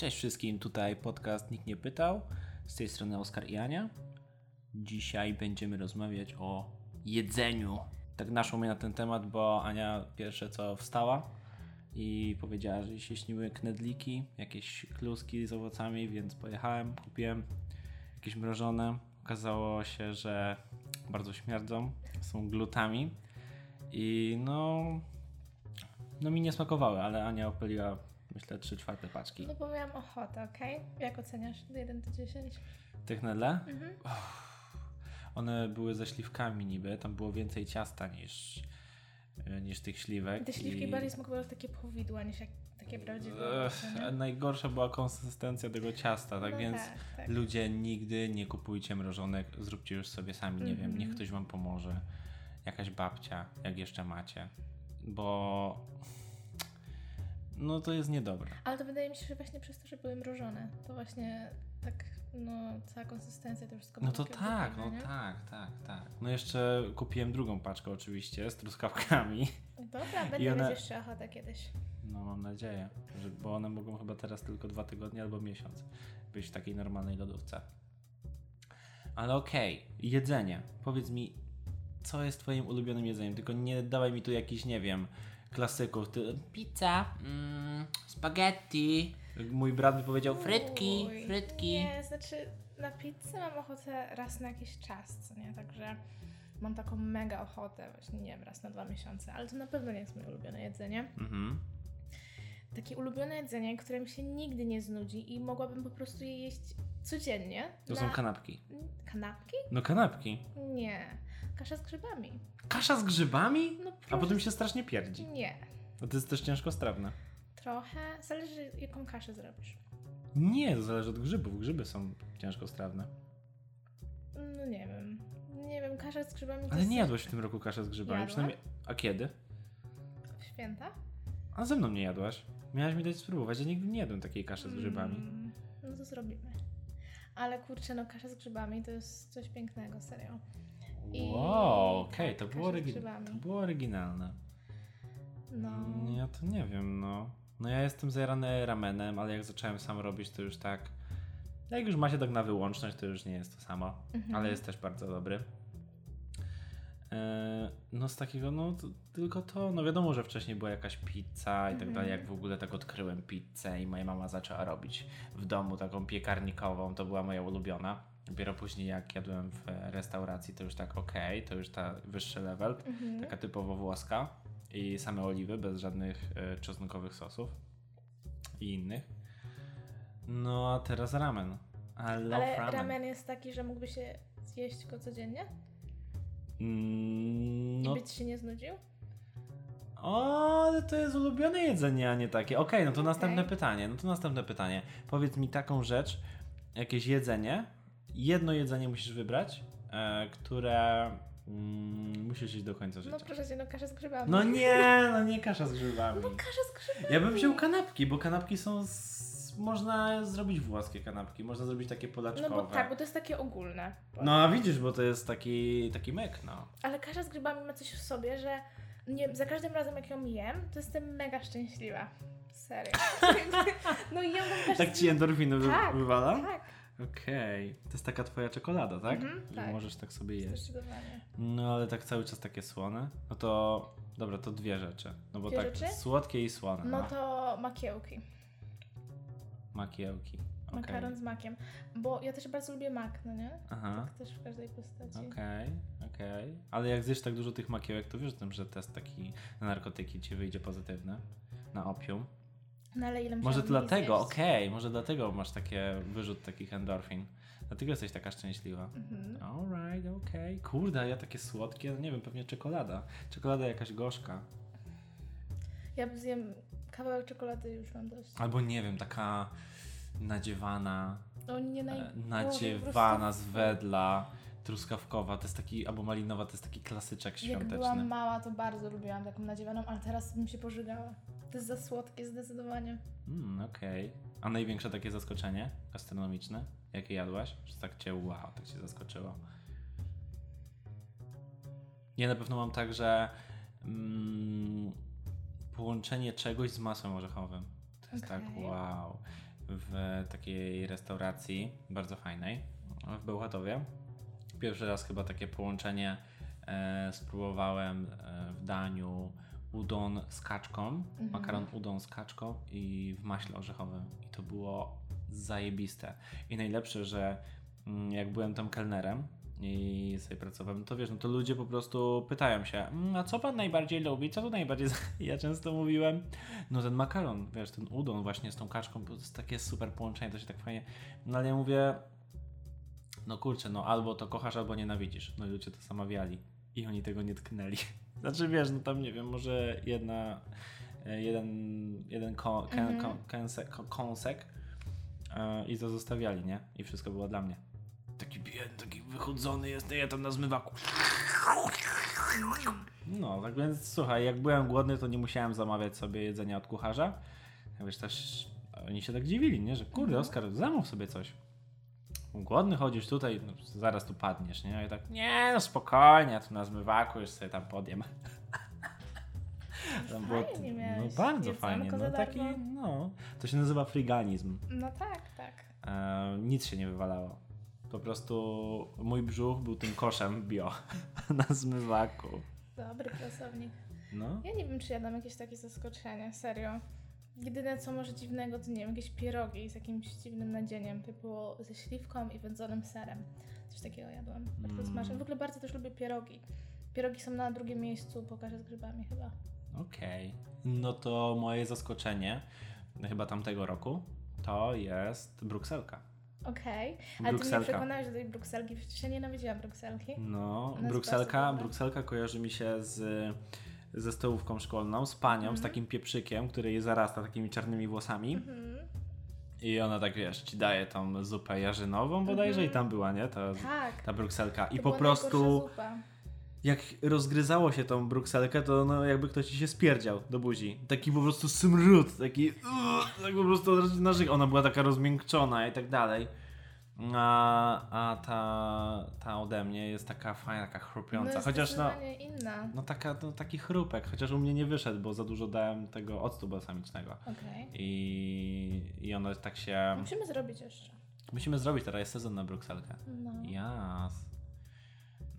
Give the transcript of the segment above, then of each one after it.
Cześć wszystkim, tutaj podcast Nikt nie pytał. Z tej strony Oskar i Ania. Dzisiaj będziemy rozmawiać o jedzeniu. Tak naszło mnie na ten temat, bo Ania pierwsze co wstała i powiedziała, że się śniły knedliki, jakieś kluski z owocami, więc pojechałem, kupiłem jakieś mrożone. Okazało się, że bardzo śmierdzą, są glutami i no, no mi nie smakowały, ale Ania opyliła myślę 3 czwarte paczki. No bo miałam ochotę, okej? Jak oceniasz od 1 do 10? Te knedle? Mhm. One były ze śliwkami niby, tam było więcej ciasta niż, e, niż tych śliwek. Te śliwki i- bardziej smakowały takie powidła niż jak takie prawdziwe Ech, najgorsza była konsystencja tego ciasta, tak No więc tak, tak. ludzie nigdy nie kupujcie mrożonek, zróbcie już sobie sami, nie wiem, Mhm. niech ktoś wam pomoże. Jakaś babcia, jak jeszcze macie. Bo no to jest niedobre. Ale to wydaje mi się, że właśnie przez to, że były mrożone, to właśnie tak, no, cała konsystencja, to wszystko No to tak, no nie? tak, tak, tak. No jeszcze kupiłem drugą paczkę oczywiście z truskawkami. Dobra, będę one- mieć jeszcze ochotę kiedyś. No mam nadzieję, że, bo one mogą chyba teraz tylko dwa tygodnie albo miesiąc być w takiej normalnej lodówce. Ale okej, jedzenie. Powiedz mi, co jest twoim ulubionym jedzeniem? Tylko nie dawaj mi tu jakichś, nie wiem, klasyków. Ty, pizza, mm, spaghetti. Mój brat by powiedział frytki, Uj, frytki. Nie, znaczy na pizzę mam ochotę raz na jakiś czas, co nie? Także mam taką mega ochotę, właśnie nie wiem, raz na dwa miesiące, ale to na pewno nie jest moje ulubione jedzenie. Mhm. Takie ulubione jedzenie, które mi się nigdy nie znudzi i mogłabym po prostu je jeść codziennie. To na... są kanapki. Kanapki? No kanapki. Nie. Kasza z grzybami. Kasza z grzybami? No A proszę. potem się strasznie pierdzi. Nie. No to jest też ciężkostrawne. Trochę. Zależy, jaką kaszę zrobisz. Nie, to zależy od grzybów. Grzyby są ciężkostrawne. No nie wiem. Nie wiem, kasza z grzybami Ale nie jadłaś w tym roku kaszę z grzybami. Przynajmniej... A kiedy? w święta. A ze mną nie jadłaś. Miałaś mi dać spróbować. Ja nigdy nie jadłem takiej kaszy z grzybami. Mm, no to zrobimy. Ale kurczę, no kasza z grzybami to jest coś pięknego, serio. I- Wow, okej, to, tak, było kasza z orygi- grzybami. to było oryginalne. No. Ja to nie wiem, no. No ja jestem zajarany ramenem, ale jak zacząłem sam robić, to już tak... Jak już macie tak na wyłączność, to już nie jest to samo. Mhm. Ale jest też bardzo dobry. E, No z takiego, no to, tylko to, no wiadomo, że wcześniej była jakaś pizza i tak Mhm. dalej, jak w ogóle tak odkryłem pizzę i moja mama zaczęła robić w domu taką piekarnikową, to była moja ulubiona. Dopiero później jak jadłem w restauracji, to już tak okej, to już ta wyższy level, Mhm. taka typowo włoska i same oliwy, bez żadnych e, czosnkowych sosów i innych. No a teraz ramen. I Ale ramen. ramen jest taki, że mógłby się zjeść go codziennie Mm, i No, być się nie znudził? o, ale to jest ulubione jedzenie, a nie takie. Okej, no to Okej. następne pytanie. No to następne pytanie. Powiedz mi taką rzecz, jakieś jedzenie, jedno jedzenie musisz wybrać, e, które mm, musisz iść do końca życia. No proszę cię, no kasza z grzybami. No nie, no nie kasza z grzybami. No kasza z grzybami. Ja bym wziął kanapki, bo kanapki są. Z... Można zrobić włoskie kanapki, można zrobić takie polaczkowe. No bo tak, bo to jest takie ogólne. No a widzisz, bo to jest taki, taki myk, no. Ale kasza z grzybami ma coś w sobie, że nie, za każdym razem jak ją jem, to jestem mega szczęśliwa. Serio. no i kaszę Tak ci endorfiny Tak, wywala? Tak, Okej. To jest taka twoja czekolada, tak? Mhm, Że tak. możesz tak sobie jeść. zdecydowanie. No ale tak cały czas takie słone. No to. Dobra, to dwie rzeczy. No bo Dwie tak rzeczy? słodkie i słone. No to makiełki. Makiełki. Okej. Makaron z makiem. Bo ja też bardzo lubię mak, no nie? Aha. Tak też w każdej postaci. Okej, okej. Ale jak zjesz tak dużo tych makiełek, to wiesz o tym, że test taki na narkotyki ci wyjdzie pozytywny. Na opium. No ale ile Może dlatego, okej, może dlatego masz takie wyrzut takich endorfin. Dlatego jesteś taka szczęśliwa. Mhm. Alright, okej. Kurde, a ja takie słodkie, no nie wiem, pewnie czekolada. Czekolada jakaś gorzka. Ja zjem kawałek czekolady i już mam dość. Albo nie wiem, taka nadziewana, No nie naj... e, Boże, nadziewana z wedla, truskawkowa, to jest taki, albo malinowa, to jest taki klasyczek Jak świąteczny. byłam mała, to bardzo lubiłam taką nadziewaną, ale teraz bym się pożygała. To jest za słodkie zdecydowanie. Mm, okej. A największe takie zaskoczenie gastronomiczne? Jakie jadłaś? Że tak cię wow, tak cię zaskoczyło? Ja na pewno mam tak, że mm, połączenie czegoś z masłem orzechowym. To jest tak Okej. wow. W w takiej restauracji bardzo fajnej w Bełchatowie. Pierwszy raz chyba takie połączenie e, spróbowałem e, w daniu udon z kaczką, Mhm. makaron udon z kaczką i w maśle orzechowym. I to było zajebiste. I najlepsze, że mm, jak byłem tam kelnerem i sobie pracowałem, to wiesz, no to ludzie po prostu pytają się, "Mm, a co pan najbardziej lubi, co tu najbardziej... z-" Ja często mówiłem, no ten makaron, wiesz, ten udon właśnie z tą kaczką, to jest takie super połączenie, to się tak fajnie... No ale ja mówię, no kurczę, no albo to kochasz, albo nienawidzisz. No i ludzie to zamawiali i oni tego nie tknęli. Znaczy wiesz, no tam nie wiem, może jedna, e, jeden, jeden ko, kę, Mhm. ko, kęsek, ko, kąsek e, i to zostawiali, nie? I wszystko było dla mnie. Taki biedny, taki wychudzony jest, ja tam na zmywaku. No, tak więc słuchaj, jak byłem głodny, to nie musiałem zamawiać sobie jedzenia od kucharza. Wiesz, też oni się tak dziwili, nie? Że kurde, Mhm. Oskar, zamów sobie coś. Głodny chodzisz tutaj, no, zaraz tu padniesz, nie? I tak, nie, no spokojnie, ja tu na zmywaku już sobie tam podjem. Tam było- no bardzo fajnie, za no taki, darmo. no. To się nazywa friganizm. No tak, tak. E, nic się nie wywalało. Po prostu mój brzuch był tym koszem bio na zmywaku. Dobry pracownik. No. Ja nie wiem, czy ja dam jakieś takie zaskoczenie, serio. Jedyne co może dziwnego, to nie wiem, jakieś pierogi z jakimś dziwnym nadzieniem, typu ze śliwką i wędzonym serem. Coś takiego jadłam. Bardzo Mm. smaczne. W ogóle bardzo też lubię pierogi. Pierogi są na drugim miejscu po karze z grzybami chyba. Okej. No to moje zaskoczenie, chyba tamtego roku, to jest brukselka. Okej, ale ty mnie Brukselka. przekonałeś do tej brukselki, przecież ja nienawidziłam brukselki. No, brukselka, brukselka kojarzy mi się z, ze stołówką szkolną, z panią, z Mhm. takim pieprzykiem, który jej zarasta takimi czarnymi włosami. Mhm. I ona tak, wiesz, ci daje tą zupę jarzynową bodajże Mhm. i tam była, nie? Ta, Tak. ta brukselka. I to po prostu... jak rozgryzało się tą brukselkę, to no jakby ktoś ci się spierdział do buzi. Taki po prostu smród, taki tak po prostu na żyg. Ona była taka rozmiękczona i tak dalej. A, a ta, ta ode mnie jest taka fajna, taka chrupiąca. jest Chociaż no, inna. no taka, no, taki chrupek, chociaż u mnie nie wyszedł, bo za dużo dałem tego octu balsamicznego. Okej. I, I ono tak się... Musimy zrobić jeszcze. Musimy zrobić teraz jest sezon na brukselkę. No. Jas.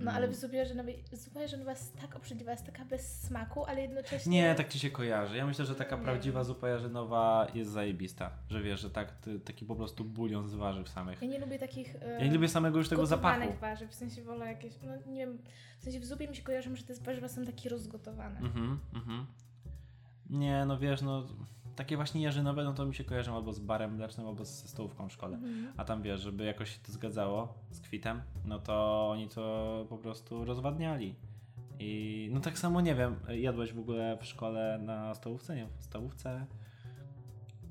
No ale w zupie jarzynowej, zupa jarzynowa jest tak obrzydliwa, jest taka bez smaku, ale jednocześnie... Nie, tak ci się kojarzy. Ja myślę, że taka Nie. prawdziwa zupa jarzynowa jest zajebista. Że wiesz, że tak, ty, taki po prostu bulion z warzyw samych. Ja nie lubię takich... e, Ja nie lubię samego już tego zapachu. warzyw, w sensie wolę jakieś, no nie wiem, w sensie w zupie mi się kojarzą, że te warzywa są takie rozgotowane. Mhm, mhm. Nie, no wiesz, no takie właśnie jarzynowe, no to mi się kojarzą albo z barem mlecznym, albo ze stołówką w szkole. Mhm. A tam wiesz, żeby jakoś się to zgadzało z kwitem, no to oni to po prostu rozwadniali. I no tak samo nie wiem, jadłeś w ogóle w szkole na stołówce? Nie, w stołówce?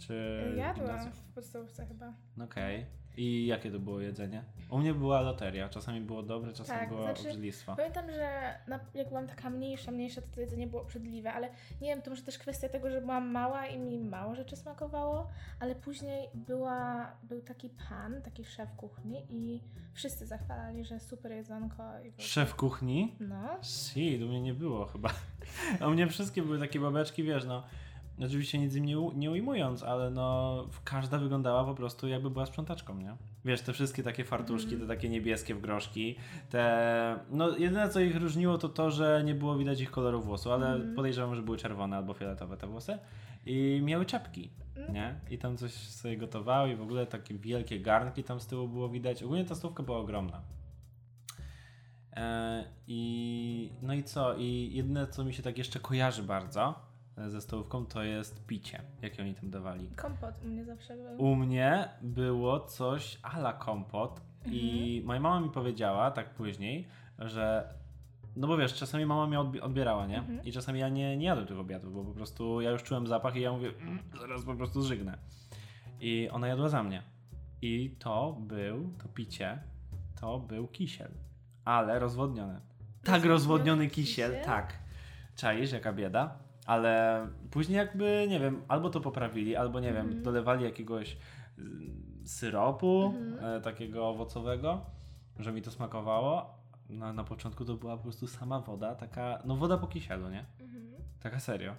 Czy Jadłam gimnazjum? w podstawówce chyba. Okej. I jakie to było jedzenie? U mnie była loteria. Czasami było dobre, czasami Tak, było znaczy-. Pamiętam, że na, jak byłam taka mniejsza, mniejsza, to to jedzenie było obrzydliwe, ale nie wiem, to może też kwestia tego, że byłam mała i mi mało rzeczy smakowało, ale później była, był taki pan, taki szef kuchni i wszyscy zachwalali, że super jedzonko. I Szef kuchni? No, Si, u mnie nie było chyba. A u mnie wszystkie były takie babeczki, wiesz, no. Oczywiście nic im nie, nie ujmując, ale no każda wyglądała po prostu jakby była sprzątaczką, nie? Wiesz, te wszystkie takie fartuszki, Mhm. te takie niebieskie w groszki, te... No jedyne co ich różniło to to, że nie było widać ich koloru włosu, ale Mhm. podejrzewam, że były czerwone albo fioletowe te włosy i miały czapki, Mm. nie? I tam coś sobie gotowały i w ogóle takie wielkie garnki tam z tyłu było widać. Ogólnie ta stówka była ogromna. E, I no i co? I jedyne, co mi się tak jeszcze kojarzy bardzo ze stołówką, to jest picie, jakie oni tam dawali. kompot u mnie zawsze był. U mnie było coś ala kompot i moja mama mi powiedziała tak później, że no bo wiesz, czasami mama mnie odbi- odbierała, nie? Mhm. I czasami ja nie, nie jadłem tych obiadów, bo po prostu ja już czułem zapach i ja mówię, mm, zaraz po prostu zżygnę. I ona jadła za mnie. I to był, to picie, to był kisiel, ale rozwodniony. Tak Rozwodniony rozwodniony kisiel, kisiel? tak. Czaisz, jaka bieda? Ale później jakby, nie wiem, albo to poprawili, albo nie wiem, Mhm. dolewali jakiegoś y, syropu Mhm. e, takiego owocowego, że mi to smakowało. No, na początku to była po prostu sama woda, taka, no woda po kisielu, nie? Mhm. Taka serio.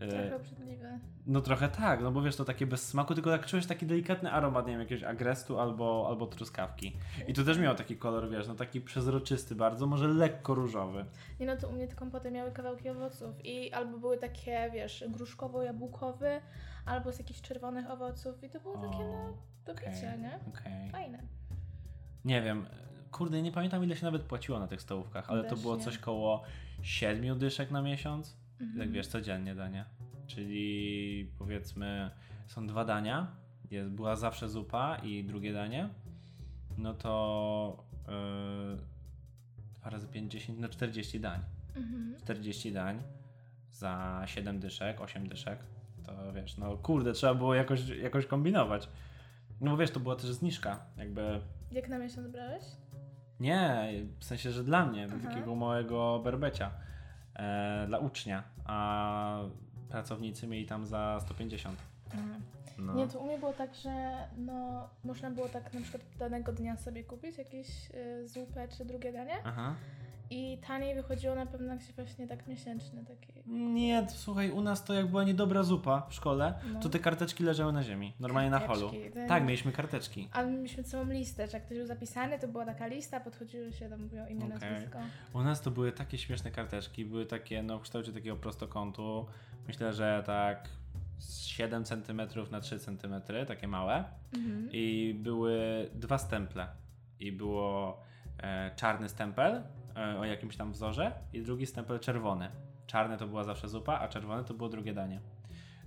E, Trochę obrzydliwe. No trochę tak, no bo wiesz, to takie bez smaku, tylko tak czułeś taki delikatny aromat, nie wiem, jakiegoś agrestu albo, albo truskawki. I to też miało taki kolor, wiesz, no taki przezroczysty bardzo, może lekko różowy. Nie no, to u mnie te kompoty miały kawałki owoców i albo były takie, wiesz, gruszkowo-jabłkowy, albo z jakichś czerwonych owoców i to było takie, no, do okej, picia, nie? Okej. Fajne. Nie wiem, kurde, nie pamiętam ile się nawet płaciło na tych stołówkach, ale to Też było nie. coś koło 7 dyszek na miesiąc. Mhm. Tak wiesz, codziennie danie. Czyli powiedzmy, są dwa dania, jest, była zawsze zupa i drugie danie. No to yy, 2 razy 5, 10, no 40 dań. Mhm. 40 dań za 7 dyszek, 8 dyszek. To wiesz, no kurde, trzeba było jakoś, jakoś kombinować. No bo wiesz, to była też zniżka, jakby Jak na miesiąc brałeś? nie, w sensie, że dla mnie, dla Aha. takiego małego berbecia, dla ucznia, a pracownicy mieli tam za 150. No. Nie, to u mnie było tak, że no, można było tak na przykład danego dnia sobie kupić jakieś y, zupę czy drugie danie Aha. I taniej wychodziło na pewno jak się właśnie tak miesięczny taki. Nie, słuchaj, u nas to jak była niedobra zupa w szkole, No. to te karteczki leżały na ziemi, normalnie na holu. Karteczki, to- Tak, mieliśmy karteczki. Ale my mieliśmy całą listę, że jak ktoś był zapisany, to była taka lista, podchodziło się, tam mówiło imię, Okej. nazwisko. U nas to były takie śmieszne karteczki, były takie no, w kształcie takiego prostokątu. Myślę, że tak z 7 cm na 3 cm, takie małe. Mhm. I były dwa stemple. I było e, czarny stempel o jakimś tam wzorze i drugi stempel czerwony. Czarny to była zawsze zupa, a czerwony to było drugie danie.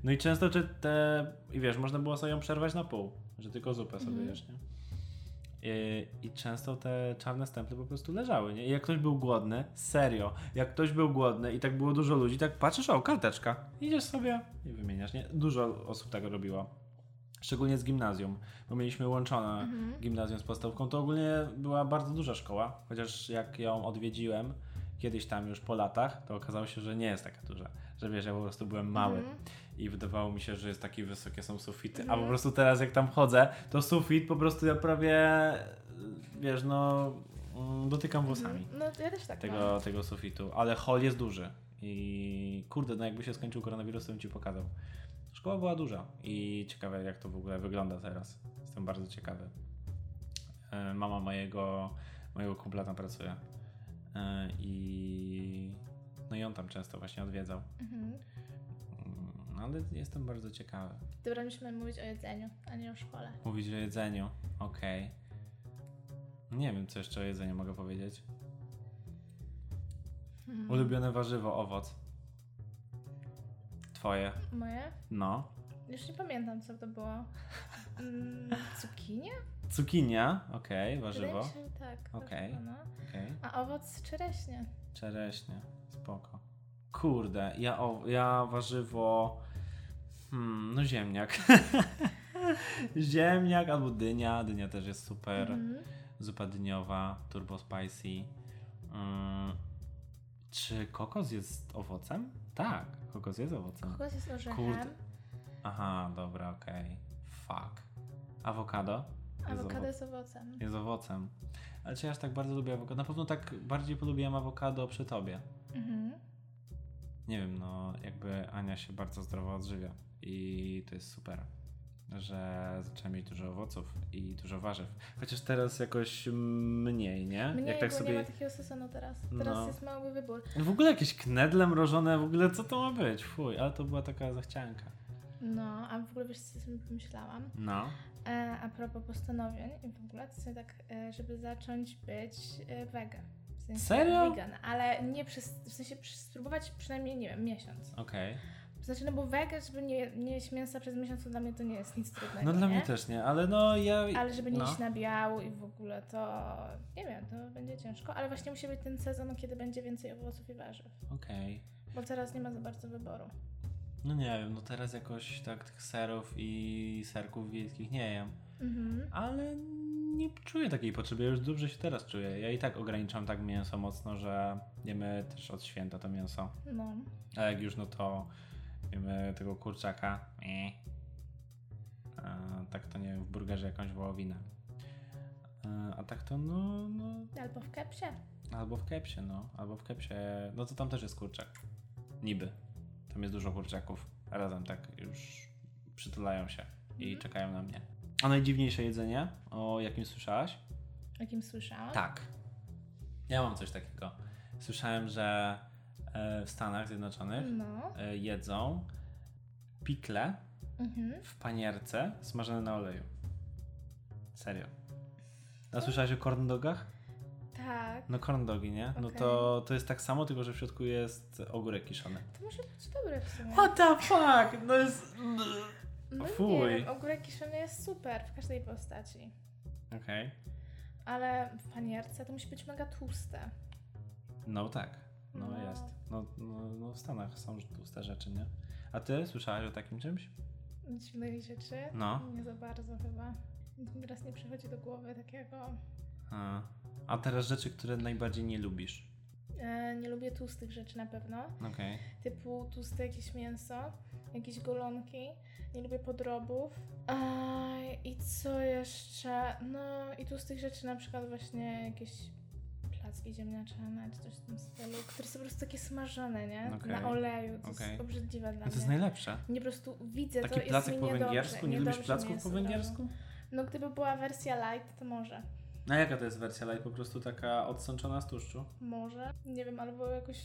No i często czy te, i wiesz, można było sobie ją przerwać na pół, że tylko zupę sobie Mhm. jesz, nie? I, I często te czarne stemple po prostu leżały, nie? I jak ktoś był głodny, serio, jak ktoś był głodny i tak było dużo ludzi, tak patrzysz, o, karteczka, idziesz sobie i wymieniasz, nie? Dużo osób tak robiło. Szczególnie z gimnazjum, bo mieliśmy łączone Mhm. gimnazjum z podstawką. To ogólnie była bardzo duża szkoła, chociaż jak ją odwiedziłem kiedyś tam już po latach, to okazało się, że nie jest taka duża. Że wiesz, ja po prostu byłem mały Mhm. i wydawało mi się, że jest takie wysokie są sufity, a Mhm. po prostu teraz jak tam chodzę, to sufit po prostu ja prawie, wiesz, no mm, dotykam włosami Mhm. No to ja też tak mam. tego, tego sufitu, ale hol jest duży i kurde, no jakby się skończył koronawirus, to bym Ci pokazał. Szkoła była duża i ciekawe jak to w ogóle wygląda teraz. Jestem bardzo ciekawy. E, Mama mojego, mojego kumpla tam pracuje E, i no i on tam często właśnie odwiedzał. Mhm. Mm, Ale jestem bardzo ciekawy. Dobra, musimy mówić o jedzeniu, a nie o szkole. Mówić o jedzeniu, okej. Nie wiem, co jeszcze o jedzeniu mogę powiedzieć. Mhm. Ulubione warzywo, owoc. Twoje. Moje? No. Już nie pamiętam, co to było. Mm, cukinia? Cukinia, okej, Wydaje warzywo. że tak. Okej. warzywo, no. Okej. A owoc czereśnie. Czereśnie, spoko. Kurde, ja, o, ja warzywo. Hmm, no ziemniak. ziemniak albo dynia. Dynia też jest super. Mhm. Zupa dyniowa, turbo spicy. Mm, czy kokos jest owocem? Tak, kokos jest owocem. Kokos jest orzechem, Kurde. Aha, dobra, okej. Fuck. Awokado? Jest awokado owo- jest owocem. Jest owocem. Ale czy ja aż tak bardzo lubię awokado? Na pewno tak bardziej polubiłem awokado przy tobie. Mhm. Nie wiem, no jakby Ania się bardzo zdrowo odżywia i to jest super, że zaczęła mieć dużo owoców i dużo warzyw. Chociaż teraz jakoś mniej, nie? Mniej, Jak tak bo nie sobie... ma takiego sezonu teraz. Teraz No. jest mały wybór. W ogóle jakieś knedle mrożone, w ogóle co to ma być? Fuj, ale to była taka zachcianka. No, a w ogóle wiesz, co sobie pomyślałam? No. E, a propos postanowień i w ogóle, to sobie tak, e, żeby zacząć być e, wegan. W sensie Serio? Vegan, ale nie przez, w sensie spróbować przynajmniej, nie wiem, miesiąc. Okej. Znaczy, no bo wegan, żeby nie, nie jeść mięsa przez miesiąc, to dla mnie to nie jest nic trudnego, No dla nie? mnie też nie, ale no ja... Ale żeby nie no. iść na biału i w ogóle to, nie wiem, to będzie ciężko, ale właśnie musi być ten sezon, kiedy będzie więcej owoców i warzyw. Okej. Bo teraz nie ma za bardzo wyboru. No nie wiem, no teraz jakoś tak tych serów i serków wiejskich nie jem. Mhm. Ale nie czuję takiej potrzeby, ja już dobrze się teraz czuję. Ja i tak ograniczam tak mięso mocno, że jemy też od święta to mięso. No. A jak już, no to jemy tego kurczaka. A, tak to nie w burgerze jakąś wołowinę. A tak to no, no, Albo w kepsie. albo w kepsie, no, albo w kepsie, no to tam też jest kurczak. Niby. Tam jest dużo kurczaków. Razem tak już przytulają się i Mhm. czekają na mnie. A najdziwniejsze jedzenie, o jakim słyszałaś? O kim słyszałam? Tak. Ja mam coś takiego. Słyszałem, że w Stanach Zjednoczonych No. e, jedzą pikle Mhm. w panierce smażone na oleju. Serio. A słyszałeś o corn dogach? Tak. No corn dogi, nie? No Okej. to, to jest tak samo, tylko że w środku jest ogórek kiszony. To może być dobre w sumie. What the fuck? No jest... No Fuj. nie wiem, ogórek kiszony jest super w każdej postaci. Okej. Ale w panierce to musi być mega tłuste. No tak. No, No. jest. No, no, no w Stanach są tłuste rzeczy, nie? A ty słyszałaś o takim czymś? Dziwnych rzeczy. No. Nie za bardzo chyba. Teraz nie przychodzi do głowy takiego. A, A teraz rzeczy, które najbardziej nie lubisz. E, nie lubię tłustych rzeczy na pewno. Okej. Typu tłuste jakieś mięso, jakieś golonki. Nie lubię podrobów. A, I co jeszcze? No i tłustych rzeczy na przykład właśnie jakieś placki ziemniaczane czy coś w tym stylu, które są po prostu takie smażone, nie? Okej. Na oleju. To Okej. jest obrzydliwe dla No to jest mnie. najlepsze. Nie po prostu widzę Taki to jest mi po węgiersku? Nie lubisz niedobrze mi placków po węgiersku? No gdyby była wersja light, to może. A jaka to jest wersja light? Po prostu taka odsączona z tłuszczu? Może. Nie wiem, albo jakoś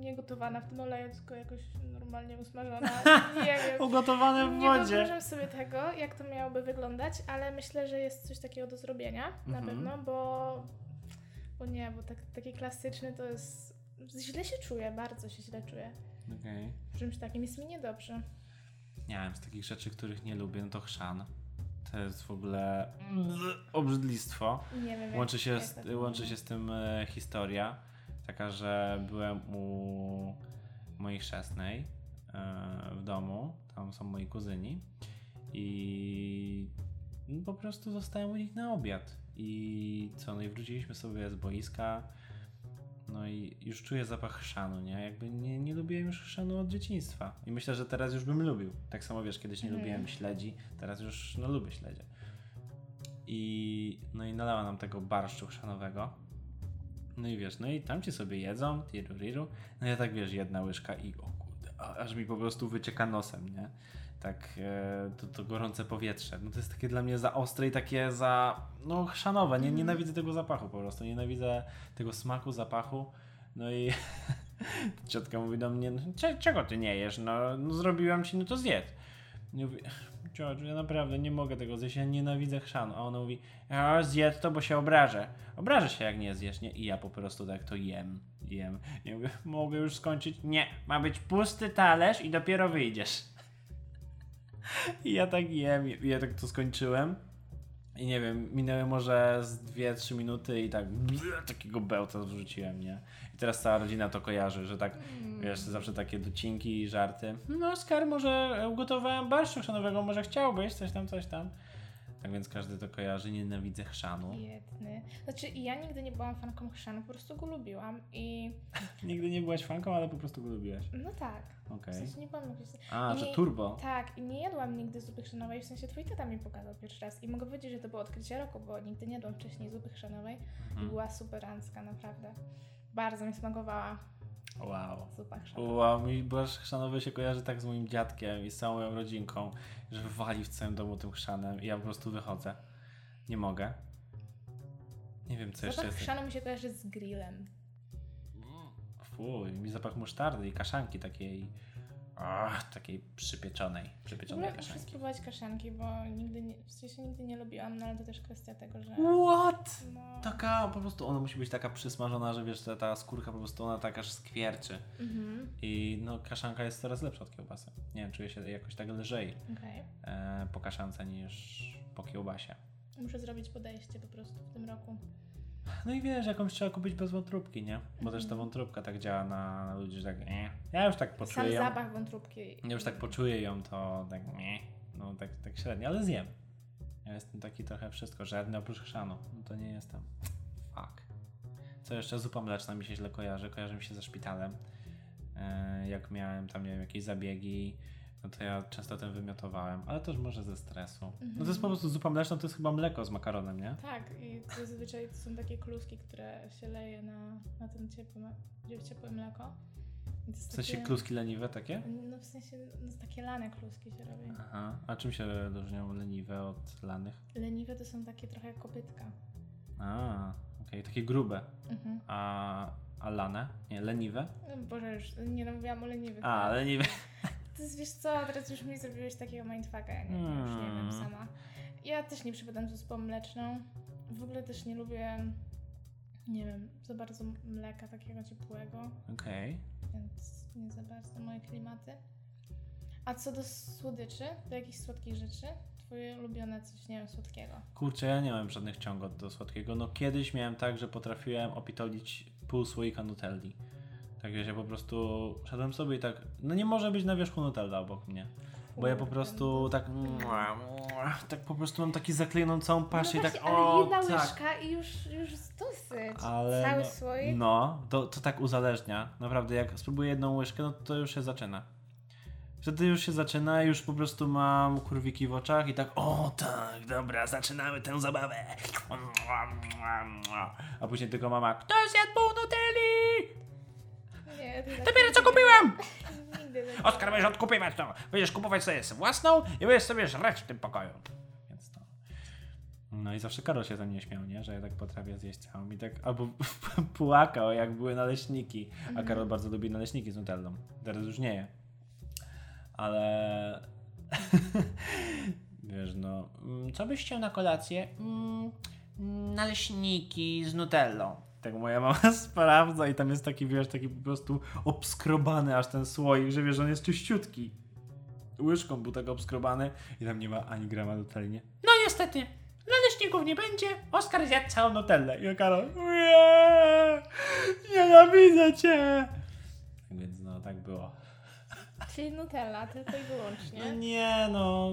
nie gotowana w tym oleju, tylko jakoś normalnie usmażona. Nie wiem. Ugotowane w Nie wodzie. wyobrażam sobie tego, jak to miałoby wyglądać, ale myślę, że jest coś takiego do zrobienia na Mhm. pewno, bo, bo nie, bo tak, taki klasyczny to jest. Źle się czuję, bardzo się źle czuję. Okej. W czymś takim jest mi niedobrze. Nie wiem, z takich rzeczy, których nie lubię, no to chrzan. To jest w ogóle obrzydlistwo. Nie wiem. Łączy się, z, łączy się z tym e, historia, taka, że byłem u mojej chrzestnej e, w domu, tam są moi kuzyni i po prostu zostałem u nich na obiad. I co, no i wróciliśmy sobie z boiska, no i już czuję zapach chrzanu, nie? Jakby nie, nie lubiłem już chrzanu od dzieciństwa. I myślę, że teraz już bym lubił. Tak samo wiesz, kiedyś nie Mhm. lubiłem śledzi, teraz już no lubię śledzie. I no i nalała nam tego barszczu chrzanowego. No i wiesz, no i tam ci sobie jedzą, tiru riru. No ja tak wiesz, jedna łyżka i o kurde, aż mi po prostu wycieka nosem, nie? Tak, e, to, to gorące powietrze. No to jest takie dla mnie za ostre i takie za, no chrzanowe. Nie, nienawidzę tego zapachu po prostu, nienawidzę tego smaku, zapachu. No i ciotka mówi do mnie, "Cze- czego ty nie jesz? No, no zrobiłam ci, no to zjedz. Mówię, ciociu, ja naprawdę nie mogę tego zjeść, ja nienawidzę chrzanu. A ona mówi, a zjedz to, bo się obrażę. Obrażę się, jak nie zjesz, nie? I ja po prostu tak to jem, jem. I mówię, mogę już skończyć? Nie, ma być pusty talerz i dopiero wyjdziesz. I ja tak jem, ja tak to skończyłem. I nie wiem, minęły może z 2-3 minuty i tak takiego bełta wrzuciłem, nie? I teraz cała rodzina to kojarzy, że tak, wiesz, zawsze takie docinki i żarty. No, Oskar, może ugotowałem barszczu chrzanowego, może chciałbyś, coś tam, coś tam. Tak więc każdy to kojarzy, nienawidzę chrzanu. Biedny. Znaczy, ja nigdy nie byłam fanką chrzanu, po prostu go lubiłam i Nigdy nie byłaś fanką, ale po prostu go lubiłaś. no tak. Okej. W sensie nie byłam. A, I że nie- turbo. Tak, i nie jadłam nigdy zupy chrzanowej, w sensie twój tata mi pokazał pierwszy raz i mogę powiedzieć, że to było odkrycie roku, bo nigdy nie jadłam wcześniej zupy chrzanowej i Mhm. była superancka, naprawdę. Bardzo mi smakowała Wow. zupa chrzanowa. Wow, mi barszcz chrzanowy się kojarzy tak z moim dziadkiem i z całą moją rodzinką, że wali w całym domu tym chrzanem i ja po prostu wychodzę. Nie mogę. Nie wiem, co jeszcze Zapach chrzanu mi się kojarzy z grillem. Fuj, mi zapach musztardy i kaszanki takiej, ach, takiej przypieczonej, przypieczonej muszę kaszanki. spróbować kaszanki, bo nigdy nie, w sensie nigdy nie lubiłam, no ale to też kwestia tego, że... What? No, Taka, po prostu ona musi być taka przysmażona, że wiesz, ta, ta skórka po prostu ona tak aż skwierczy. Mhm, I no kaszanka jest coraz lepsza od kiełbasy. Nie wiem, czuję się jakoś tak lżej okej. e, po kaszance niż po kiełbasie. Muszę zrobić podejście po prostu w tym roku. No i wiesz, jakąś trzeba kupić bez wątróbki, nie? Bo też ta Mhm. wątróbka tak działa na, na ludzi, że tak nie. Ja już tak Sam poczuję ją. zapach wątróbki. Ja już tak poczuję ją, to tak nie. No tak, tak średnio, ale zjem. Ja jestem taki trochę wszystko, żadny oprócz chrzanu. No to nie jestem. Fuck. Co jeszcze? Zupa mleczna mi się źle kojarzy. Kojarzy mi się ze szpitalem. E, jak miałem tam, nie wiem, jakieś zabiegi, no to ja często tym wymiotowałem, ale też może ze stresu. No to jest po prostu zupa mleczna, to jest chyba mleko z makaronem, nie? Tak, i zazwyczaj to są takie kluski, które się leje na, na ten ciepły, ciepłe mleko. W sensie takie- kluski leniwe takie? No w sensie, no, takie lane kluski się robi. Aha. A czym się różnią leniwe od lanych? Leniwe to są takie trochę jak kopytka. A, okej, takie grube. Mhm. A, a lane? Nie, leniwe? No, Boże, już nie mówiłam o leniwych. A, leniwe. To jest, wiesz co, teraz już mi zrobiłeś takiego mindfucka, ja nie, ja już nie wiem Hmm. sama. Ja też nie przypadam z wyspą mleczną. W ogóle też nie lubię, nie wiem, za bardzo mleka takiego ciepłego, Okej. więc nie za bardzo moje klimaty. A co do słodyczy, do jakichś słodkich rzeczy, twoje ulubione coś, nie wiem, słodkiego. Kurczę, ja nie mam żadnych ciągot do słodkiego. No kiedyś miałem tak, że potrafiłem opitolić pół słoika nutelli. Tak wiesz, ja po prostu szedłem sobie i tak, no nie może być na wierzchu nutella obok mnie. Bo ja po prostu no. tak, tak po prostu mam taki zaklejoną całą paszę no i tak, właśnie, ale o jedna tak. łyżka i już, już dosyć. Ale Cały no, słoik. No, to, to tak uzależnia. Naprawdę, jak spróbuję jedną łyżkę, no to już się zaczyna. Wtedy już się zaczyna, już po prostu mam kurwiki w oczach i tak, o tak, dobra, zaczynamy tę zabawę. A później tylko mama, kto zjadł pół Nutelli? Tak Dopiero co kupiłam! Tak Oskar, będziesz odkupywać to. Będziesz kupować sobie własną i będziesz sobie żreć w tym pokoju. Więc to. No i zawsze Karol się ze mnie śmiał, nie? Że ja tak potrafię zjeść całą i tak albo płakał, jak były naleśniki. A Karol bardzo lubi naleśniki z nutellą. Teraz już nie je. Ale... Wiesz, no... mm, Co byś chciał na kolację? Mm, naleśniki z nutellą. Tak moja mama sprawdza i tam jest taki, wiesz, taki po prostu obskrobany aż ten słoik, że wiesz, on jest czyściutki. Łyżką był tak obskrobany i tam nie ma ani grama nutelli, nie? No niestety, naleśników nie będzie, Oskar zjadł całą nutellę. I Karol, nie, nienawidzę cię. Tak więc no, tak było. Czyli Nutella, tylko i No wyłącznie. nie, no.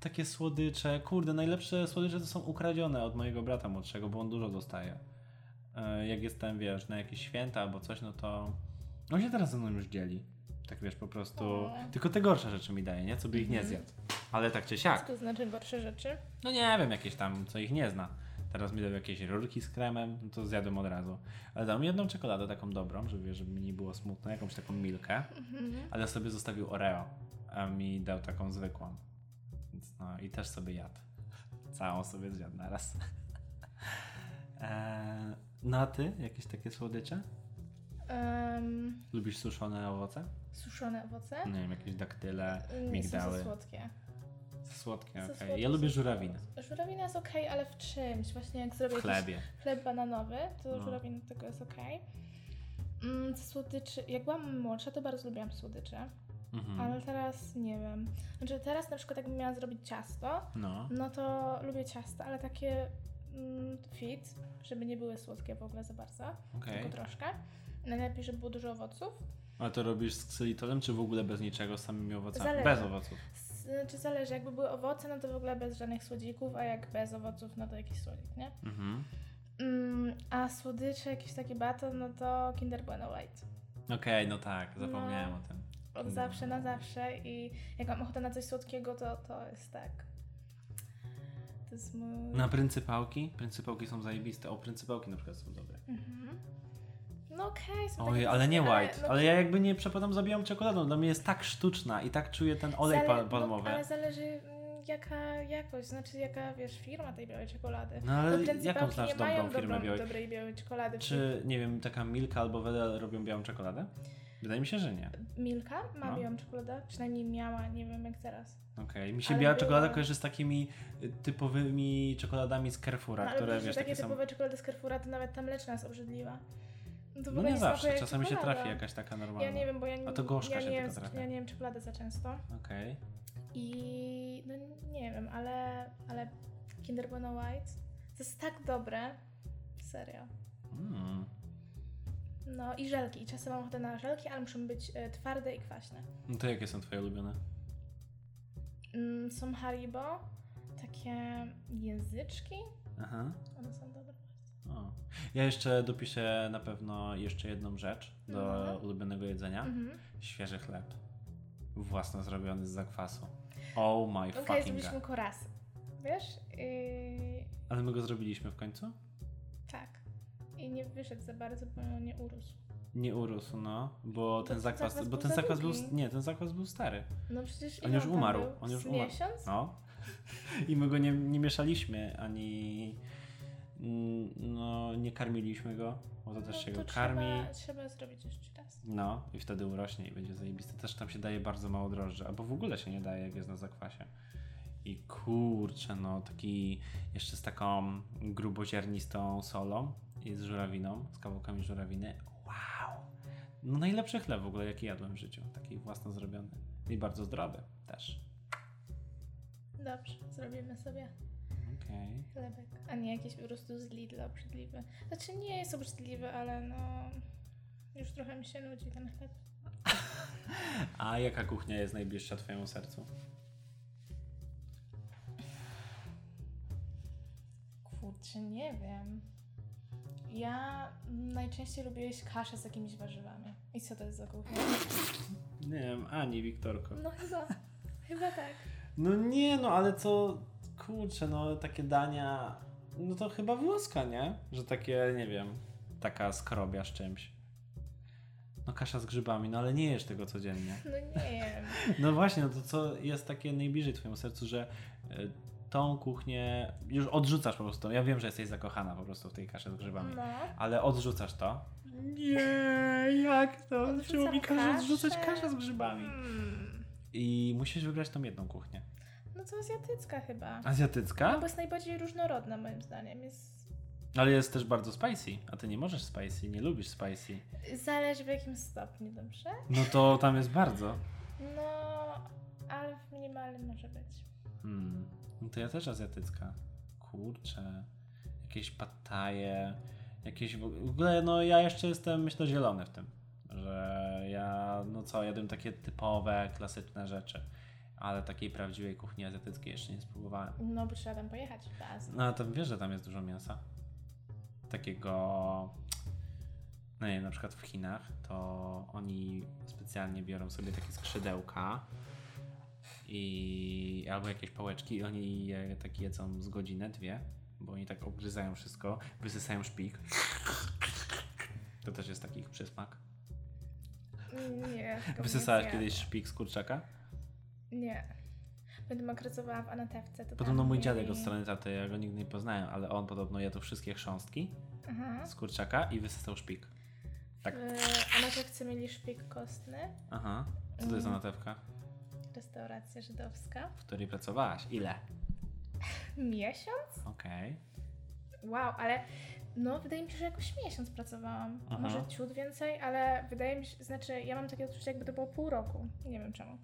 Takie słodycze. Kurde, najlepsze słodycze to są ukradzione od mojego brata młodszego, bo on dużo dostaje. E, Jak jestem, wiesz, na jakieś święta albo coś, no to on się teraz ze mną już dzieli. Tak wiesz, po prostu. O. Tylko te gorsze rzeczy mi daje, nie? Co by ich nie Mhm. zjadł. Ale tak czy Co siak. to znaczy gorsze rzeczy? No nie wiem, jakieś tam, co ich nie zna. Teraz mi dał jakieś rurki z kremem, no to zjadłem od razu. Ale dał mi jedną czekoladę taką dobrą, żeby, żeby mi nie było smutno, jakąś taką milkę. Mhm. Ale sobie zostawił Oreo, a mi dał taką zwykłą. Więc no i też sobie jadł. Całą sobie zjadł naraz. eee, no a ty? Jakieś takie słodycze? Em, Lubisz suszone owoce? suszone owoce? Nie wiem, jakieś daktyle, Nie są migdały. za słodkie. Słodkie, okej. słodkie Ja lubię są żurawiny. słodkie. Żurawina jest okej, ale w czymś. Właśnie jak zrobię W chlebie. chleb bananowy, to No. żurawina do tego jest okej. Mm, ze słodyczy, jak byłam młodsza, to bardzo lubiłam słodycze, Mhm. ale teraz nie wiem. Znaczy teraz na przykład jakbym miała zrobić ciasto, No. no to lubię ciasta, ale takie mm, fit, żeby nie były słodkie w ogóle za bardzo, Okej. tylko troszkę. Najlepiej, żeby było dużo owoców. A to robisz z ksylitolem, czy w ogóle bez niczego, z samymi owocami? Zależy. Bez owoców. S- Znaczy zależy, jakby były owoce, no to w ogóle bez żadnych słodzików, a jak bez owoców, no to jakiś słodzik, nie? Mhm. Mm, a słodycze, jakiś taki baton, no to Kinder Bueno White. Okej, no tak, zapomniałem No. o tym. Od zawsze na zawsze i jak mam ochotę na coś słodkiego, to to jest tak. To jest mój... Na pryncypałki? Pryncypałki są zajebiste. O, pryncypałki na przykład są dobre. Mhm. No okej, są Oj, takie ale nie white. no Ale ja jakby nie przepadam zabijam czekoladą. Dla mnie jest tak sztuczna i tak czuję ten olej Zale- pa- palmowy. No, ale zależy mm, jaka jakość, znaczy jaka, wiesz, firma tej białej czekolady. No ale jaką znasz dobrą firmę dobrą, białej? dobrej białej czekolady. Czy, nie wiem, taka Milka albo Wedel robią białą czekoladę? Wydaje mi się, że nie. Milka ma No. białą czekoladę? Przynajmniej miała, nie wiem jak teraz. Okej. Mi się Ale biała była- czekolada kojarzy z takimi y, typowymi czekoladami z Carrefoura, No, ale które wiesz, takie takie są... typowe czekolady z Carrefoura, to nawet ta mleczna jest obrzydliwa. No, to No nie zawsze, czasami się czekolada. trafi jakaś taka normalna. Ja nie wiem, bo ja, A to gorzka ja się nie tylko trafia. Ja nie wiem czekolady za często. Okej. I no nie wiem, ale, ale Kinder Bueno White to jest tak dobre. Serio. Mm. No i żelki. I czasem mam ochotę na żelki, ale muszą być e, twarde i kwaśne. No to jakie są twoje ulubione? Mm, są Haribo, takie języczki. Aha. One są dobre. O. Ja jeszcze dopiszę na pewno jeszcze jedną rzecz do Mhm. ulubionego jedzenia. Mhm. Świeży chleb. Własno zrobiony z zakwasu. Oh my Okej, fucking zrobiliśmy god. korasy. Wiesz? I... Ale my go zrobiliśmy w końcu? Tak. I nie wyszedł za bardzo, bo nie urósł. Nie urósł, no, bo ten ten zakwas, zakwas bo ten za zakwas był, nie, ten zakwas był stary. No przecież On już umarł, był? on już umarł. miesiąc? No. I my go nie, nie mieszaliśmy, ani mm, no, nie karmiliśmy go, bo to też no, się to go karmi. Trzeba, trzeba zrobić jeszcze raz. No, i wtedy urośnie i będzie zajebiste. Też tam się daje bardzo mało drożdży, albo w ogóle się nie daje, jak jest na zakwasie. I kurczę, no taki jeszcze z taką gruboziarnistą solą i z żurawiną, z kawałkami żurawiny. Wow! No najlepszy chleb w ogóle, jaki jadłem w życiu. Taki własno zrobiony. I bardzo zdrowy też. Dobrze, zrobimy sobie Okej. chlebek. A nie jakiś po prostu z Lidla obrzydliwy. Znaczy nie jest obrzydliwy, ale no... Już trochę mi się nudzi ten chleb. A jaka kuchnia jest najbliższa twojemu sercu? Kurczę, nie wiem. Ja najczęściej lubię jeść kaszę z jakimiś warzywami. I co to jest za kuchnia? Nie wiem, Ani, Wiktorko. No chyba, chyba tak. No nie, no ale co, kurczę, no takie dania, no to chyba włoska, nie? Że takie, nie wiem, taka skrobia z czymś. No kasza z grzybami, no ale nie jesz tego codziennie. No nie wiem. No właśnie, no to co jest takie najbliżej twojemu sercu, że y, tą kuchnię już odrzucasz po prostu. Ja wiem, że jesteś zakochana po prostu w tej kaszy z grzybami. No. Ale odrzucasz to? Nie, jak to? Czemu mi każesz odrzucać kaszę? kaszę z grzybami? Hmm. I musisz wybrać tą jedną kuchnię. No to azjatycka chyba. Azjatycka? No bo jest najbardziej różnorodna moim zdaniem. Jest... Ale jest też bardzo spicy, a ty nie możesz spicy, nie lubisz spicy. Zależy w jakim stopniu, dobrze? No to tam jest bardzo. No, ale w minimalnym może być. Hmm. No to ja też azjatycka. Kurczę. Jakieś pataje, jakieś w ogóle, no ja jeszcze jestem, myślę, zielony w tym. Że ja, no co, jadłem takie typowe, klasyczne rzeczy. Ale takiej prawdziwej kuchni azjatyckiej jeszcze nie spróbowałem. No bo trzeba tam pojechać w Azji. No tam wiesz, że tam jest dużo mięsa. Takiego. No nie wiem, na przykład w Chinach to oni specjalnie biorą sobie takie skrzydełka i albo jakieś pałeczki i oni je tak jedzą z godzinę, dwie, bo oni tak obgryzają wszystko, wysysają szpik. To też jest taki ich przysmak. Nie. Wysysałeś kiedyś szpik z kurczaka? Nie. Będę jak pracowałam w Anatewce, to Podobno mój mieli- dziadek od strony taty, ja go nigdy nie poznałem, ale on podobno jadł wszystkie chrząstki Aha. z kurczaka i wysysał szpik. Tak. W Anatewce mieli szpik kostny, Aha. Co to jest za Mhm. natewka? Restauracja żydowska. W której pracowałaś? Ile? Miesiąc? Okej. Wow, ale no wydaje mi się, że jakoś miesiąc pracowałam. Aha. Może ciut więcej, ale wydaje mi się, znaczy ja mam takie odczucie, jakby to było pół roku. Nie wiem czemu.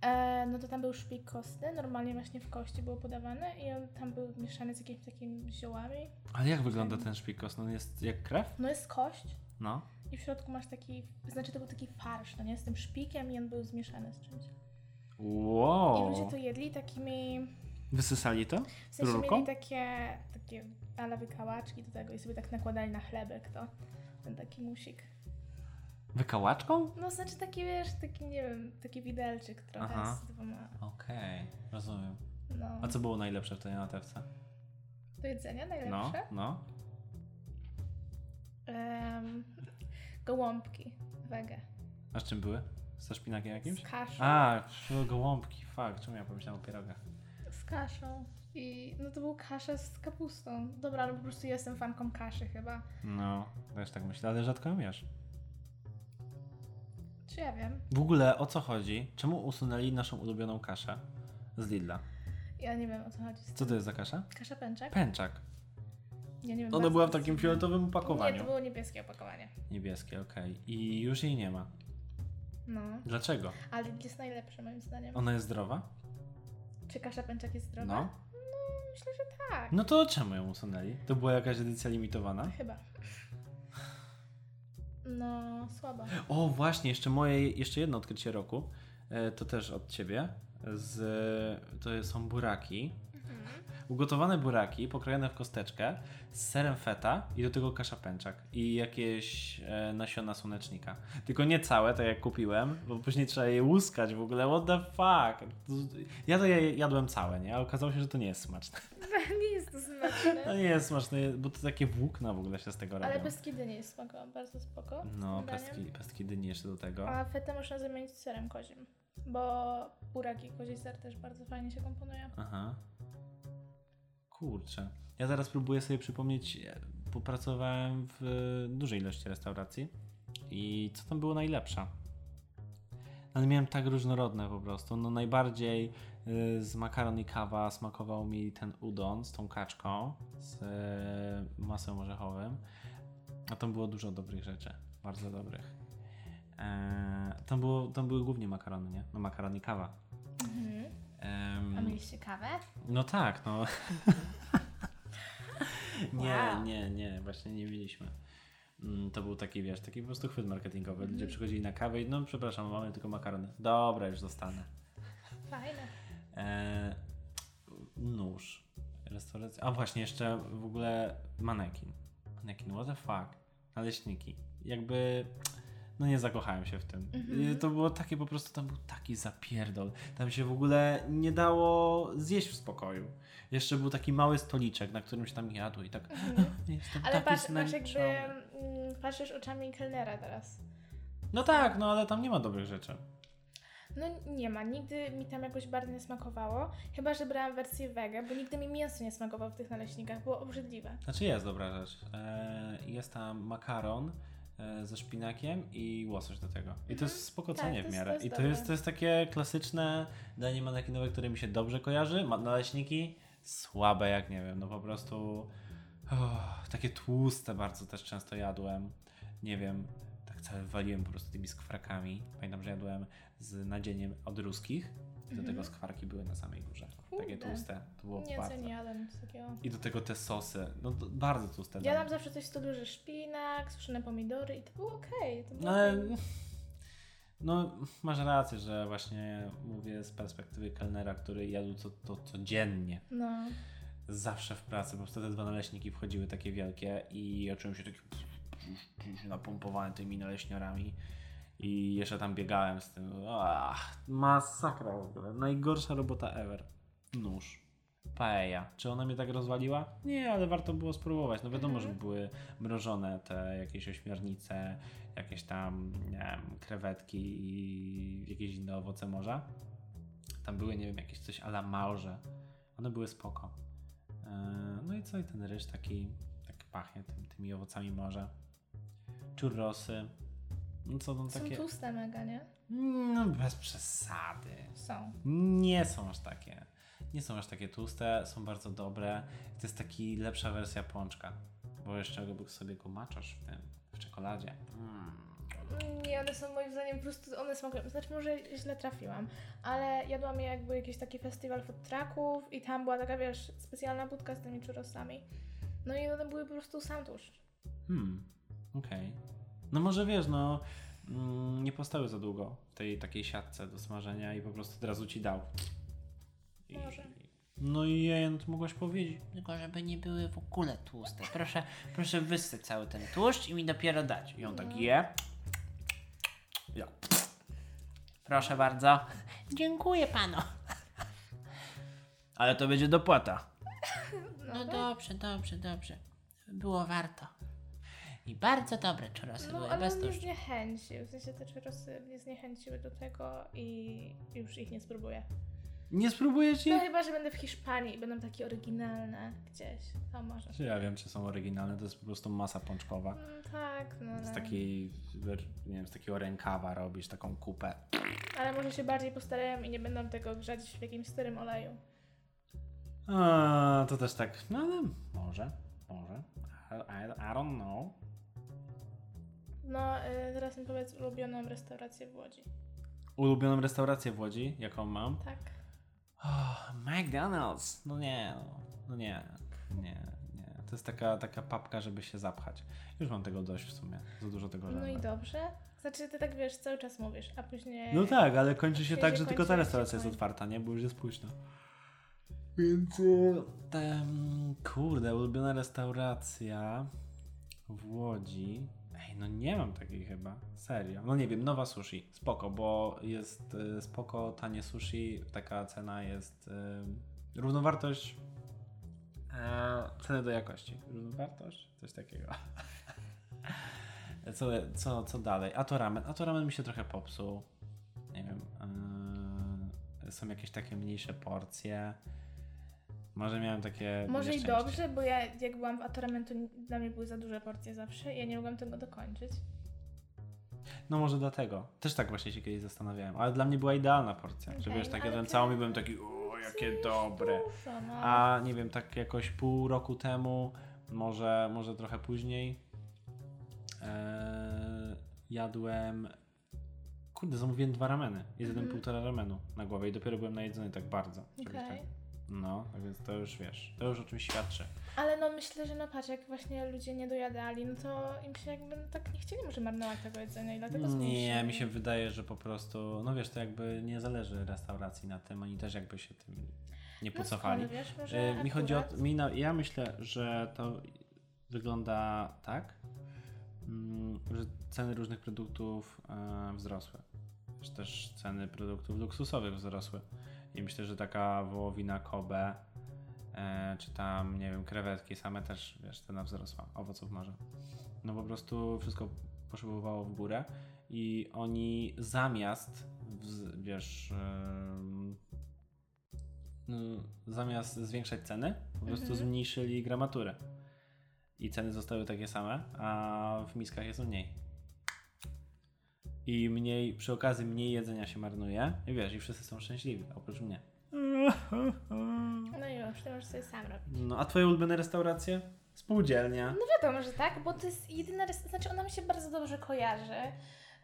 E, no to tam był szpik kostny, normalnie właśnie w kości było podawane i on tam był mieszany z jakimiś takimi ziołami. Ale jak wygląda ten szpik kostny? On jest jak krew? No jest kość No. i w środku masz taki, znaczy to był taki farsz, no nie, z tym szpikiem i on był zmieszany z czymś. I Wow. ludzie to jedli takimi, Wysysali to? w sensie Rurką? mieli takie, takie ale wykałaczki do tego i sobie tak nakładali na chlebek to, ten taki musik. Wykałaczką? No znaczy taki, wiesz, taki, nie wiem, taki widelczyk trochę Aha. z dwoma, Okej, rozumiem. no. A co było najlepsze w tej natewce? Do jedzenia No, najlepsze? no. Em, gołąbki wege. A z czym były? Ze szpinakiem jakimś? Z kaszą. A, gołąbki, fuck, czemu ja pomyślałem o pierogach? Z kaszą. I no to był kasza z kapustą. Dobra, no po prostu jestem fanką kaszy chyba. No, też tak myślę, ale rzadko ją jesz. Czy ja wiem? W ogóle o co chodzi? Czemu usunęli naszą ulubioną kaszę z Lidla? Ja nie wiem o co chodzi. z Co tym. to jest za kasza? Kasza pęczek? Pęczak. Ja nie wiem. Ona bardzo była w co takim fioletowym Nie, opakowaniu. to było niebieskie opakowanie. Niebieskie, okej. I już jej nie ma. No. Dlaczego? Ale jest najlepsze moim zdaniem. Ona jest zdrowa? Czy kasza pęczek jest zdrowa? No. No, myślę, że tak. No to czemu ją usunęli? To była jakaś edycja limitowana? Chyba. No, słabo. O, właśnie, jeszcze moje, jeszcze jedno odkrycie roku. E, to też od ciebie. Z, to są buraki. Ugotowane buraki pokrojone w kosteczkę z serem feta i do tego kasza pęczak i jakieś e, nasiona słonecznika. Tylko nie całe, tak jak kupiłem, bo później trzeba je łuskać w ogóle. What the fuck? Ja to je jadłem całe, nie? A okazało się, że to nie jest smaczne. nie jest to To smaczne. nie jest smaczne, bo to takie włókna w ogóle się z tego robią. Ale bez kiedy nie jest spoko, bardzo spoko. No, pestki, pestki dyni jeszcze do tego. A fetę można zamienić z serem kozim. Bo buraki kozi ser też bardzo fajnie się komponuje. Aha. Kurczę. Ja teraz próbuję sobie przypomnieć, e, popracowałem w e, dużej ilości restauracji i co tam było najlepsze? Ale miałem tak różnorodne po prostu. No najbardziej y, z makaron i kawa smakował mi ten udon z tą kaczką, z masłem orzechowym. A tam było dużo dobrych rzeczy, bardzo dobrych. E, tam, było, tam były głównie makarony, nie? No makaron i kawa. Mhm. Em, A mieliście kawę? no tak, no. nie, nie, nie, właśnie nie mieliśmy. Mm, To był taki, wiesz, taki po prostu chwyt marketingowy. Ludzie Mhm. przychodzili na kawę i no przepraszam, mamy tylko makarony. Dobra, już zostanę. Fajne. E, nóż. Restauracja. A właśnie, jeszcze w ogóle manekin. Manekin, what the fuck? Naleśniki. Jakby. No nie zakochałem się w tym. Mhm. To było takie po prostu, tam był taki zapierdol. Tam się w ogóle nie dało zjeść w spokoju. Jeszcze był taki mały stoliczek, na którym się tam jadło i tak. Jestem Ale patrz, masz jakby mm, patrzysz oczami kelnera teraz. No tak, no ale tam nie ma dobrych rzeczy. No nie ma, nigdy mi tam jakoś bardzo nie smakowało. Chyba, że brałam wersję wege, bo nigdy mi mięso nie smakowało w tych naleśnikach, było obrzydliwe. Znaczy jest dobra rzecz. E, jest tam makaron ze szpinakiem i łosoś do tego. I to jest spokojnie Tak, w miarę. I to jest, to jest takie klasyczne danie manekinowe, które mi się dobrze kojarzy. Naleśniki słabe jak nie wiem, no po prostu oh, takie tłuste bardzo też często jadłem. Nie wiem, tak cały waliłem po prostu tymi skwarkami. Pamiętam, że jadłem z nadzieniem od ruskich. I do Mhm. tego skwarki były na samej górze. Takie Kurde. tłuste. To było Nie, bardzo. co nie jadłem nic takiego. I do tego te sosy. No bardzo tłuste. Jadam zawsze coś w stylu, że szpinak, suszone pomidory i to było okej. było No, ale, no masz rację, że właśnie mówię z perspektywy kelnera, który jadł to, to codziennie. No. Zawsze w pracy, po prostu te dwa naleśniki wchodziły takie wielkie i ja czułem się taki napompowany tymi naleśniorami i jeszcze tam biegałem z tym. Ach, masakra w ogóle. Najgorsza robota ever. Nóż. Paella. Czy ona mnie tak rozwaliła? Nie, ale warto było spróbować. No wiadomo, Mhm. że były mrożone te jakieś ośmiornice, jakieś tam, nie wiem, krewetki i jakieś inne owoce morza. Tam były, nie wiem, jakieś coś ala małże. One były spoko. Eee, No i co? I ten ryż taki, tak pachnie tym, tymi owocami morza. Churrosy. No co Są takie? tłuste mega, nie? No bez przesady. Są. Nie są aż takie. Nie są aż takie tłuste, są bardzo dobre. To jest taki lepsza wersja pączka. Bo jeszcze go sobie go maczasz w tym, w czekoladzie. Mm. Nie, one są moim zdaniem po prostu, one smakują, znaczy może źle trafiłam, ale jadłam je jakby jakiś taki festiwal food trucków i tam była taka, wiesz, specjalna budka z tymi churrosami. No i one były po prostu sam tłuszcz. Hmm, okej. No może wiesz, no mm, nie postały za długo w tej takiej siatce do smażenia i po prostu od razu ci dał. I, Może. No i jej, no to mogłaś powiedzieć. Tylko żeby nie były w ogóle tłuste. Proszę, proszę wyssać cały ten tłuszcz i mi dopiero dać. I on tak No. je. Ja. Proszę bardzo. Dziękuję panu. Ale to będzie dopłata. No dobrze, dobrze, dobrze. Było warto. I bardzo dobre czurosy No były, ale bez mnie tłuszczu. zniechęcił, w sensie te churrosy mnie zniechęciły do tego i już ich nie spróbuję. Nie spróbujesz No ich? chyba, że będę w Hiszpanii i będą takie oryginalne gdzieś, to może. Czy ja wiem, czy są oryginalne, to jest po prostu masa pączkowa. Mm, tak, no Z ale... takiej, nie wiem, z takiego rękawa robisz taką kupę. ale może się bardziej postarają i nie będą tego grzać w jakimś starym oleju. A, to też tak, no ale może, może. I, I, I don't know. No, y, teraz mi powiedz ulubioną restaurację w Łodzi. Ulubioną restaurację w Łodzi, jaką mam? Tak. Oh, McDonald's. No nie, no, nie, nie, nie. To jest taka, taka papka, żeby się zapchać. Już mam tego dość w sumie. Za dużo tego No i dobrze. Znaczy, ty tak wiesz, cały czas mówisz, a później. No tak, ale kończy się tak, że tylko ta restauracja jest otwarta, nie? Bo już jest późno. Więc ten, kurde, ulubiona restauracja w Łodzi. No nie mam takiej chyba. Serio. No nie wiem, nowa sushi. Spoko, bo jest y, spoko, tanie sushi. Taka cena jest y, równowartość e, ceny do jakości. Równowartość? Coś takiego. co, co, co dalej? A to ramen. A to ramen mi się trochę popsuł. Nie wiem. y, są jakieś takie mniejsze porcje. Może miałem takie. Może i dobrze, bo ja jak byłam w Atoramentu, dla mnie były za duże porcje zawsze i ja nie mogłam tego dokończyć. No może dlatego. Też tak właśnie się kiedyś zastanawiałem. Ale dla mnie była idealna porcja. że Okej, wiesz, tak jadłem całą i byłem taki, o jakie dobre. Dużo, no. A nie wiem, tak jakoś pół roku temu, może, może trochę później, e, jadłem. Kurde, zamówiłem dwa rameny. Jeden Mhm. półtora ramenu na głowę i dopiero byłem najedzony tak bardzo. Okej. tak- No, tak więc to już wiesz, to już o czymś świadczy. Ale no myślę, że no patrz, jak właśnie ludzie nie dojadali, no to im się jakby no, tak nie chcieli może marnować tego jedzenia i dlatego Nie, zmniejszyli. mi się wydaje, że po prostu, no wiesz, to jakby nie zależy restauracji na tym, oni też jakby się tym nie No pocofali. skąd, wiesz, może E, mi chodzi o. Mi na, ja myślę, że to wygląda tak, mm, że ceny różnych produktów e, wzrosły. Też ceny produktów luksusowych wzrosły. I myślę, że taka wołowina Kobe, e, czy tam, nie wiem, krewetki same też, wiesz, cena wzrosła. Owoców morza. No po prostu wszystko poszybowała w górę i oni zamiast, wiesz, no, zamiast zwiększać ceny, po prostu Mhm. zmniejszyli gramaturę. I ceny zostały takie same, a w miskach jest mniej. I mniej, przy okazji mniej jedzenia się marnuje. I wiesz, i wszyscy są szczęśliwi, oprócz mnie. No już, to możesz sobie sam robić. No, a twoje ulubione restauracje? Spółdzielnia. No wiadomo, że tak, bo to jest jedyna, rest- znaczy ona mi się bardzo dobrze kojarzy.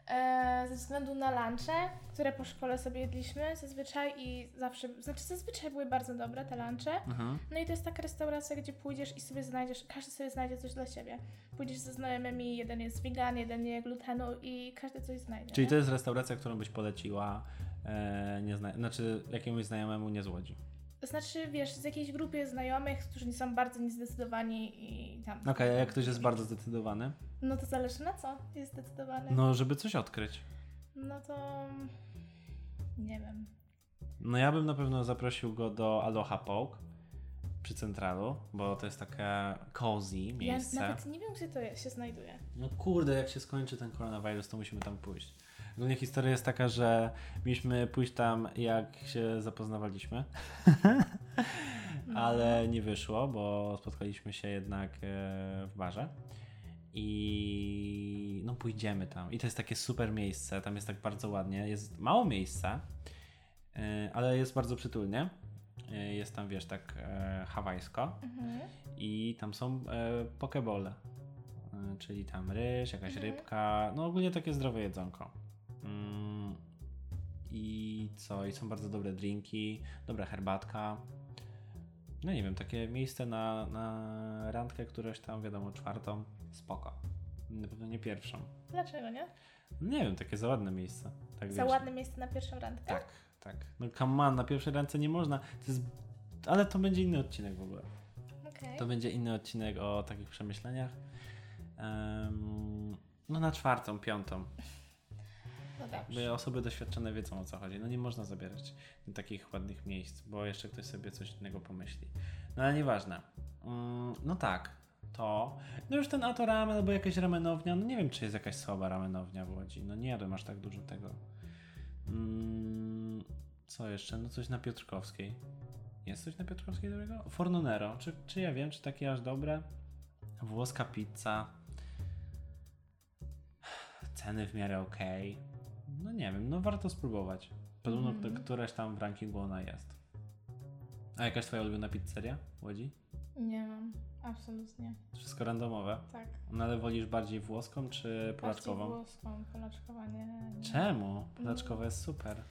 E, ze względu na lunche, które po szkole sobie jedliśmy zazwyczaj i zawsze, znaczy zazwyczaj były bardzo dobre te lunche. Mhm. No i to jest taka restauracja, gdzie pójdziesz i sobie znajdziesz, każdy sobie znajdzie coś dla siebie. Pójdziesz ze znajomymi, jeden jest vegan, jeden nie glutenu i każdy coś znajdzie. Czyli nie? to jest restauracja, którą byś poleciła e, nie zna- znaczy jakiemuś znajomemu nie z Łodzi. Znaczy, wiesz, z jakiejś grupie znajomych, którzy nie są bardzo niezdecydowani i tam. Okej, a jak ktoś jest bardzo zdecydowany? No to zależy na co jest zdecydowany. No, żeby coś odkryć. No to. Nie wiem. No ja bym na pewno zaprosił go do Aloha Poke przy Centralu, bo to jest takie cozy miejsce. Ja nawet nie wiem, gdzie to się znajduje. No kurde, jak się skończy ten koronawirus, to musimy tam pójść. Ogólnie historia jest taka, że mieliśmy pójść tam, jak się zapoznawaliśmy, ale nie wyszło, bo spotkaliśmy się jednak e, w barze. I no pójdziemy tam. I to jest takie super miejsce, tam jest tak bardzo ładnie. Jest mało miejsca, e, ale jest bardzo przytulnie. E, Jest tam, wiesz, tak e, hawajsko Mhm. i tam są e, pokebole, czyli tam ryż, jakaś Mhm. rybka, no ogólnie takie zdrowe jedzonko. Mm, I co? I są bardzo dobre drinki, dobra herbatka. No nie wiem, takie miejsce na, na randkę, któreś tam, wiadomo, czwartą, spoko. Na pewno nie pierwszą. Dlaczego nie? Nie wiem, takie za ładne miejsce. Tak Za wiesz. ładne miejsce na pierwszą randkę? Tak, tak. No come on, na pierwszej randce nie można. To jest... Ale to będzie inny odcinek w ogóle. Okej. To będzie inny odcinek o takich przemyśleniach. Em, no na czwartą, piątą. No dobrze. By osoby doświadczone wiedzą o co chodzi. No nie można zabierać takich ładnych miejsc, bo jeszcze ktoś sobie coś innego pomyśli. No ale nieważne. Mm, no tak, to. No już ten Ato Ramen albo jakaś ramenownia. No nie wiem, czy jest jakaś słaba ramenownia w Łodzi. No nie jadłem aż tak dużo tego. Mm, co jeszcze? No coś na Piotrkowskiej. Jest coś na Piotrkowskiej dobrego? Forno Nero. Czy, czy ja wiem, czy takie aż dobre? Włoska pizza. Ceny w miarę okej. No nie wiem, no warto spróbować. Podobno Mhm. to któraś tam w rankingu ona jest. A jakaś twoja ulubiona pizzeria w Łodzi? Nie mam. Absolutnie. Wszystko randomowe. Tak. No ale wolisz bardziej włoską czy polaczkową? Bardziej włoską, polaczkowa nie. nie. Czemu? Polaczkowa jest super.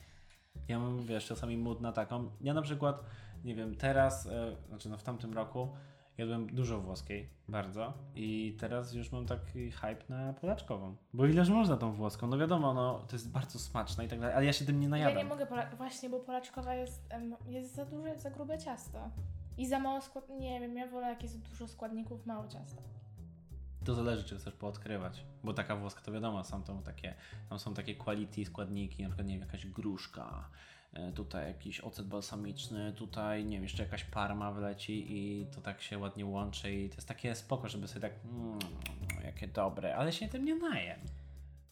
Ja mam, wiesz, czasami mód na taką. Ja na przykład, nie wiem, teraz, e, znaczy no w tamtym roku Jadłem dużo włoskiej, bardzo. I teraz już mam taki hype na polaczkową. Bo ileż można tą włoską? No wiadomo, no to jest bardzo smaczna i tak dalej, ale ja się tym nie Ja najadam. nie mogę, pola- właśnie, bo polaczkowa jest, jest za duże, za grube ciasto. I za mało skład... Nie wiem, ja wolę jak jest dużo składników, mało ciasta. To zależy, czy chcesz poodkrywać. Bo taka włoska to wiadomo, są tam takie, tam są takie quality składniki, na przykład nie wiem, jakaś gruszka, tutaj jakiś ocet balsamiczny, tutaj nie wiem, jeszcze jakaś parma wleci i to tak się ładnie łączy i to jest takie spoko, żeby sobie tak mm, jakie dobre, ale się tym nie najem.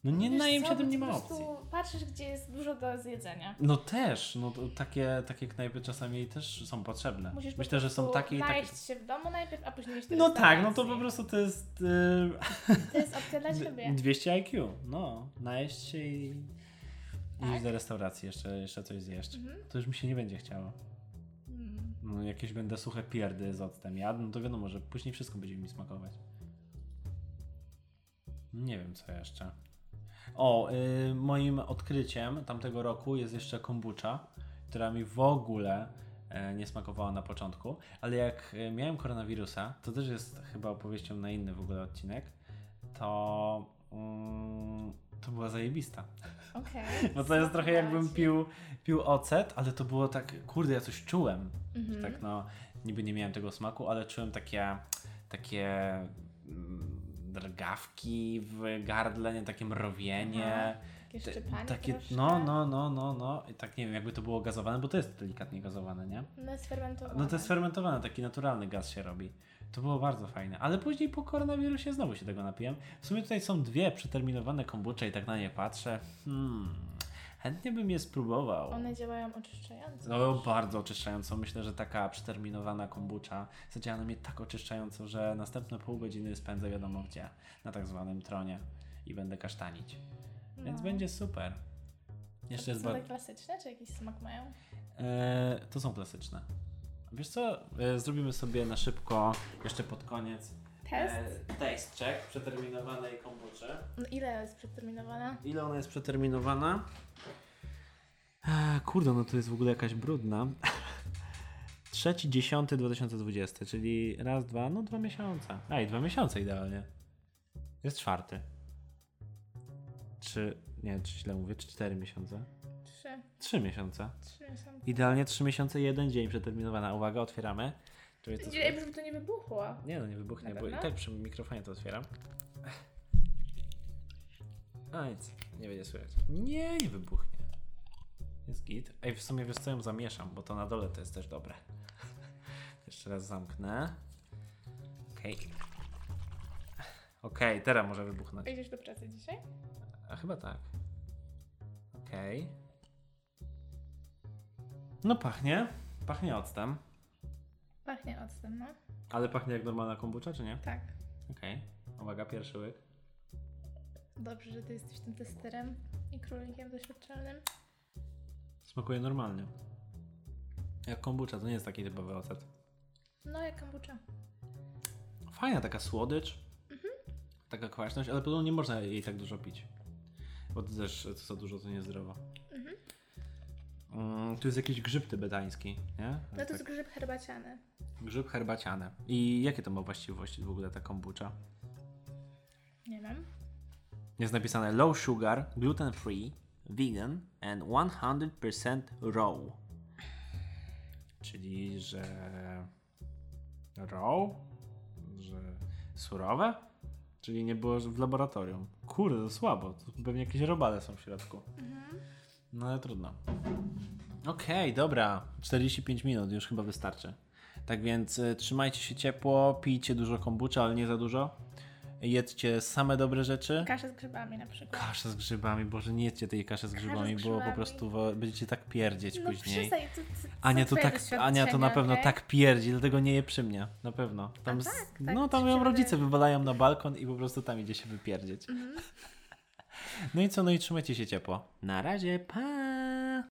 No nie Wiesz najem co, się tym, nie po ma prostu opcji. Patrzysz, gdzie jest dużo do zjedzenia. No też, no takie, takie knajpy czasami też są potrzebne. Musisz Myślę, że są takie i takie. się w domu najpierw, a później iść No tak, no to po prostu to jest... Yy... To jest opcja dla ciebie. 200 IQ, no, najeść się i Tak? iść do restauracji, jeszcze, jeszcze coś zjeść. Mhm. To już mi się nie będzie chciało. Mm. No, jakieś będę suche pierdy z octem jadł, no to wiadomo, że później wszystko będzie mi smakować. Nie wiem co jeszcze. O, y, moim odkryciem tamtego roku jest jeszcze kombucha, która mi w ogóle e, nie smakowała na początku, ale jak e, miałem koronawirusa, to też jest chyba opowieścią na inny w ogóle odcinek, to mm, to była zajebista. Okej. Bo to jest trochę jakbym pił, pił ocet, ale to było tak, kurde, ja coś czułem. Mhm. Tak no, niby nie miałem tego smaku, ale czułem takie, takie mm, drgawki w gardle, nie, takie mrowienie. Aha, Takie takie, no, no, no, no, no. I tak nie wiem, jakby to było gazowane, bo to jest delikatnie gazowane, nie? No jest fermentowane. No to jest fermentowane, taki naturalny gaz się robi. To było bardzo fajne. Ale później po koronawirusie znowu się tego napiłem. W sumie tutaj są dwie przeterminowane kombucze i tak na nie patrzę. Hmm, chętnie bym je spróbował. One działają oczyszczająco. No, bardzo oczyszczająco. Myślę, że taka przeterminowana kombucha zadziała na mnie tak oczyszczająco, że następne pół godziny spędzę wiadomo gdzie. Na tak zwanym tronie. I będę kasztanić. Więc No. będzie super. Jeszcze to jest są ba- te klasyczne, czy jakiś smak mają? E, to są klasyczne. Wiesz co? E, zrobimy sobie na szybko, jeszcze pod koniec. Test? E, taste check przeterminowanej kombuczy. No ile jest przeterminowana? Ile ona jest przeterminowana? E, kurde, no to jest w ogóle jakaś brudna. 3.10.2020, czyli raz, dwa, no dwa miesiące. A i dwa miesiące idealnie. Jest czwarty. Trzy, nie, czy źle mówię, czy cztery miesiące? Trzy. Trzy miesiące. Trzy miesiące. Idealnie 3 miesiące, jeden dzień przeterminowana. Uwaga, otwieramy. Czyli co Ej, żeby to nie wybuchło. Nie no, nie wybuchnie, Na bo i tak przy mikrofonie to otwieram. A nic, nie będzie słychać. Nie, nie wybuchnie. Jest git. Ej, w sumie wiesz co, ją zamieszam, bo to na dole to jest też dobre. Jeszcze raz zamknę. Okej. Okej, teraz może wybuchnąć. Idziesz do pracy dzisiaj? A chyba tak. Okej. No pachnie. Pachnie octem. Pachnie octem, no. Ale pachnie jak normalna kombucha, czy nie? Tak. Okej. Uwaga, pierwszy łyk. Dobrze, że ty jesteś tym testerem i królikiem doświadczalnym. Smakuje normalnie. Jak kombucha, to nie jest taki typowy ocet. No, jak kombucha. Fajna taka słodycz. Taka kwaśność, ale podobno nie można jej tak dużo pić. Bo to też co za dużo to niezdrowo. Mm, tu jest jakiś grzyb tybetański, nie? No to tak, jest grzyb herbaciany. grzyb herbaciany. I jakie to ma właściwości w ogóle ta kombucha? Nie wiem. Jest napisane low sugar, gluten free, vegan and 100% raw. Czyli, że raw? Że surowe? Czyli nie było w laboratorium. Kurde, to słabo. To pewnie jakieś robale są w środku. No ale trudno. Okej, dobra. 45 minut już chyba wystarczy. Tak więc y, trzymajcie się ciepło, pijcie dużo kombucha, ale nie za dużo. Jedzcie same dobre rzeczy. Kaszę z grzybami na przykład. Kasza z grzybami, Boże, nie jedzcie tej kaszy z Kasza z grzybami, bo po grzybami. prostu wo- będziecie tak pierdzieć No później. przestań, to, to, to Ania to, tak, Ania to na pewno doświadczenia, tak pierdzi, dlatego nie je przy mnie. Na pewno. Tam, z- tak, tak, no ci tam się ją rodzice wywalają na balkon i po prostu tam idzie się wypierdzieć. Mhm. No i co, no i trzymajcie się ciepło. Na razie, pa!